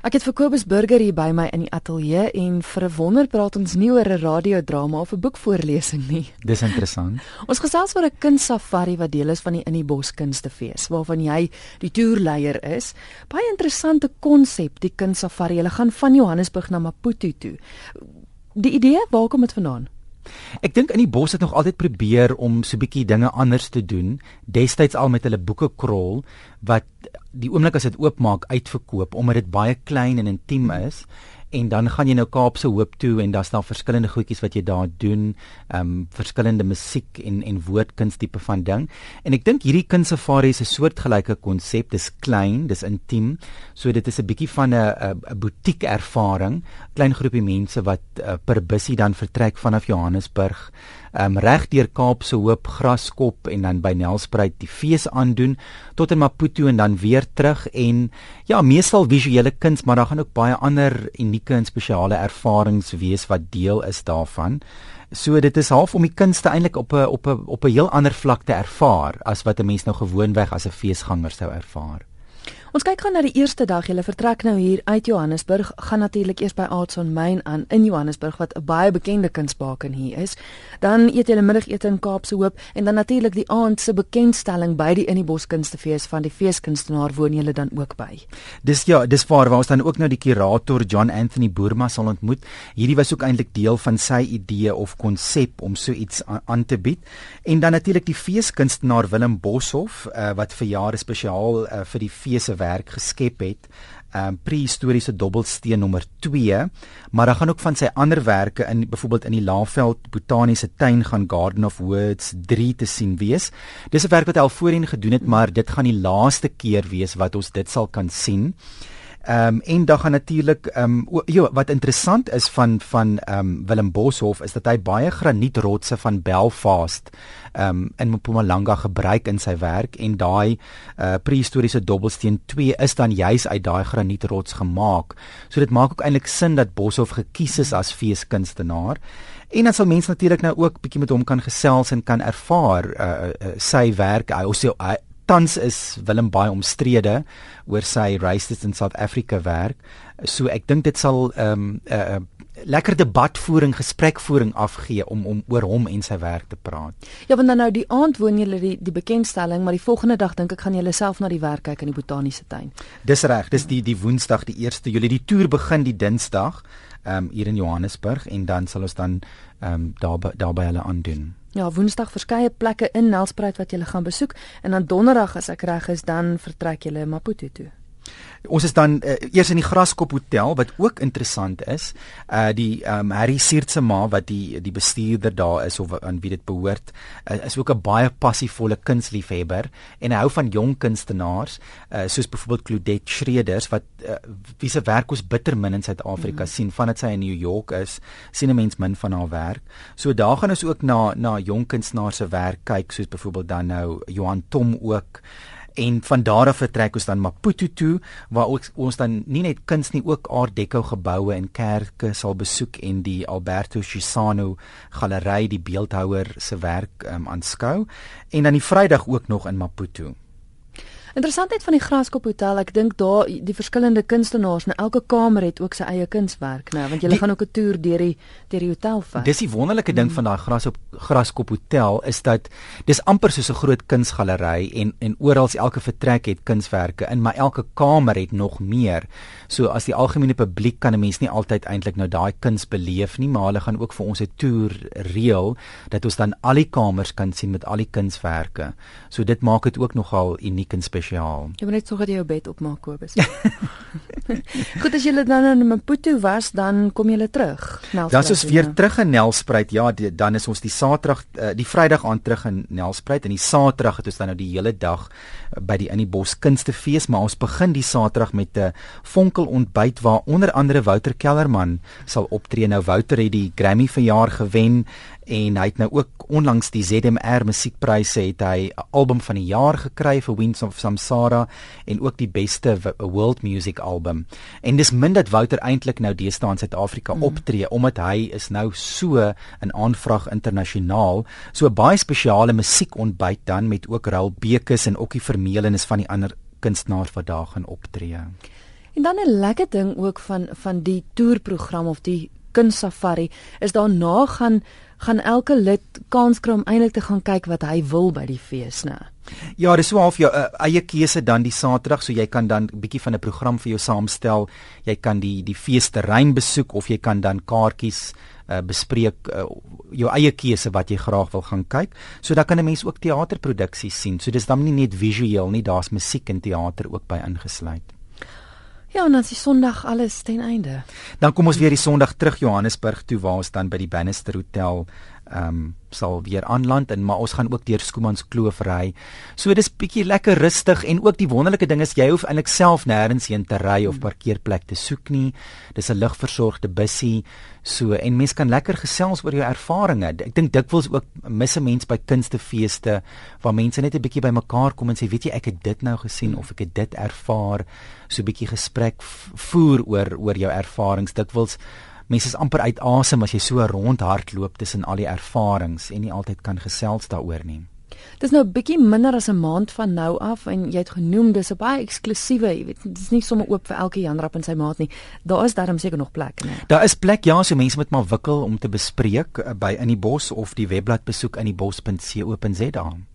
Ek het vir Kobus Burger hier by my in die ateljee en vir 'n wonder praat ons nie oor 'n radiodrama of 'n boekvoorlesing nie. Dis interessant. Ons gesels oor 'n kunstsafari wat deel is van die In die Bos Kunstefees waarvan jy die toerleier is. Baie interessante konsep die kunstsafari. Hulle gaan van Johannesburg na Maputo toe. Die idee, waar kom dit vandaan? Ek dink in die bos het nog altyd probeer om so 'n bietjie dinge anders te doen. Destyds al met hulle boeke krol wat die oomblik as dit oopmaak uitverkoop omdat dit baie klein en intiem is en dan gaan jy nou Kaapse Hoop toe en daar's daar verskillende goedjies wat jy daar doen, ehm um, verskillende musiek en en woordkuns tipe van ding. En ek dink hierdie kunstsafari is 'n soortgelyke konsep. Dis klein, dis intiem. So dit is 'n bietjie van 'n 'n butiek ervaring. Klein groepie mense wat uh, per bussie dan vertrek vanaf Johannesburg um, reg deur Kaapse Hoop Graskop en dan by Nelspruit die fees aandoen tot in Maputo en dan weer terug en ja meestal visuele kuns maar daar gaan ook baie ander unieke en spesiale ervarings wees wat deel is daarvan. So dit is half om die kunste eintlik op 'n op 'n op 'n heel ander vlak te ervaar as wat 'n mens nou gewoonweg as 'n feesganger sou ervaar. Ons kyk gaan na die eerste dag. Julle vertrek nou hier uit Johannesburg, gaan natuurlik eers by Aardson Myn aan in Johannesburg wat 'n baie bekende kunsbaken hier is. Dan eet julle middagete in Kaapse Hoop en dan natuurlik die aand se bekendstelling by die In die Bos Kunstefees van die feeskunstenaar woon julle dan ook by. Dis ja, dis waar waar ons dan ook nou die kurator John Anthony Boerma sal ontmoet. Hierdie was ook eintlik deel van sy idee of konsep om so iets aan, aan te bied. En dan natuurlik die feeskunstenaar Willem Boshoff uh, wat vir jare spesiaal uh, vir die fees werk geskep het um prehistoriese dobbelsteen nommer 2 maar dan gaan ook van sy ander-werke in byvoorbeeld in die Laveld botaniese tuin gaan Garden of Words 3 te sien wees. Dis 'n werk wat hy al voorheen gedoen het, maar dit gaan die laaste keer wees wat ons dit sal kan sien. Ehm um, en dan gaan natuurlik ehm um, jo wat interessant is van van ehm um, Willem Boshoff is dat hy baie granietrotse van Belfast ehm um, in Mpumalanga gebruik in sy werk en daai uh, prehistoriese dobbelsteen 2 is dan juis uit daai granietrots gemaak. So dit maak ook eintlik sin dat Boshoff gekies is as feeskunstenaar. En dan sal mense natuurlik nou ook bietjie met hom kan gesels en kan ervaar uh, uh, sy werk. Hy sê tans is Willem baie omstrede oor sy Racists in South Africa werk. So ek dink dit sal um, 'n uh, uh, lekker debatvoering, gesprekvoering afgee om om oor hom en sy werk te praat. Ja, want dan nou die aand woon julle die die bekendstelling, maar die volgende dag dink ek gaan julle self na die werk kyk in die botaniese tuin. Dis reg, dis die die Woensdag die 1ste Julie. Die toer begin die Dinsdag ehm um, hier in Johannesburg en dan sal ons dan ehm um, daar daar by hulle aandoen. Ja, Woensdag verskeie plekke in Nelspruit wat jy gaan besoek en dan Donderdag as ek reg is, dan vertrek jy Maputo toe. Ons is dan uh, eers in die Graskop Hotel wat ook interessant is. Uh die um, Harry Siertse ma wat die die bestuurder daar is of aan wie dit behoort, uh, is ook 'n baie passievolle kunsliefhebber en hou van jong kunstenaars, uh soos byvoorbeeld Claudette Schreeders wat uh, wie se werk ons bitter min in Suid-Afrika mm -hmm. sien vandat sy in New York is, sien 'n mens min van haar werk. So daar gaan ons ook na na jong kunstenaars se werk kyk soos byvoorbeeld dan nou Johan Tom ook en van daar af vertrek ons dan Maputo toe waar ons, ons dan nie net kuns nie ook art deco geboue en kerke sal besoek en die Alberto Chisano galery die beeldhouer se werk um, aanskou en dan die Vrydag ook nog in Maputo. Interessantheid van die Graskop Hotel, ek dink daar die verskillende kunstenaars, nou elke kamer het ook sy eie kunswerk, nou, want jy gaan ook 'n toer deur die deur die hotel vat. Dis die wonderlike ding mm. van daai Graskop Graskop Hotel is dat dis amper soos 'n groot kunsgalery en en oral elke vertrek het kunswerke in, maar elke kamer het nog meer. So as die algemene publiek kan 'n mens nie altyd eintlik nou daai kuns beleef nie, maar hulle gaan ook vir ons 'n toer reël dat ons dan al die kamers kan sien met al die kunswerke. So dit maak dit ook nogal uniek en spesiaal. Jy moet net sorg dat jy jou bed opmaak, Kobus. Goed as jy dan in Maputo was, dan kom jy terug. Dan is ons weer terug in Nelspruit. Ja, die, dan is ons die Saterdag uh, die Vrydag aand terug in Nelspruit en die Saterdag het ons dan nou die hele dag uh, by die in die bos kunstefees, maar ons begin die Saterdag met 'n vonkel ontbyt waar onder andere Wouter Kellerman sal optree. Nou Wouter het die Grammy verjaar gewen en hy het nou ook onlangs die ZMR musiekpryse het hy 'n album van die jaar gekry vir Winds of Samsara en ook die beste world music album. En dis min dat Wouter eintlik nou deesdae in Suid-Afrika mm. optree omdat hy is nou so 'n aanvraag internasionaal, so baie spesiale musiekontbyt dan met ook Raul Bekes en Okkie Vermeulen is van die ander kunstenaars wat daar gaan optree. En dan 'n lekker ding ook van van die toerprogram of die kunstsafari is daarna gaan gaan elke lid kans kry om eintlik te gaan kyk wat hy wil by die fees, né? Ja, dis so half jou uh, eie keuse dan die Saterdag, so jy kan dan 'n bietjie van 'n program vir jou saamstel. Jy kan die die feesterrein besoek of jy kan dan kaartjies uh, bespreek uh, jou eie keuse wat jy graag wil gaan kyk. So dan kan 'n mens ook teaterproduksies sien. So dis dan nie net visueel nie, daar's musiek en teater ook by ingesluit. Ja, en dan is Sondag alles ten einde. Dan kom ons weer die Sondag terug Johannesburg toe waar ons dan by die Bannister Hotel ehm um, sal weer aanland en maar ons gaan ook deur Skoomans Kloof ry. So dis bietjie lekker rustig en ook die wonderlike ding is jy hoef eintlik self nêrens heen te ry of parkeerplek te soek nie. Dis 'n ligversorgde bussie. So en mens kan lekker gesels oor jou ervarings. Ek dink dikwels ook mis 'n mens by kunstefeeste waar mense net 'n bietjie bymekaar kom en sê weet jy ek het dit nou gesien of ek het dit ervaar. So 'n bietjie gesprek voer oor oor jou ervarings. Dikwels mense is amper uit asem as jy so rondhardloop tussen al die ervarings en nie altyd kan gesels daaroor nie. Dis nou 'n bietjie minder as 'n maand van nou af en jy het genoem dis 'n baie eksklusiewe, jy weet, dis nie sommer oop vir elke Janrap en sy maat nie. Daar is darm seker nog plek, nee. Daar is plek, ja, so mense moet maar wikkel om te bespreek eh, by in die bos of die webblad besoek in die bos.co.za.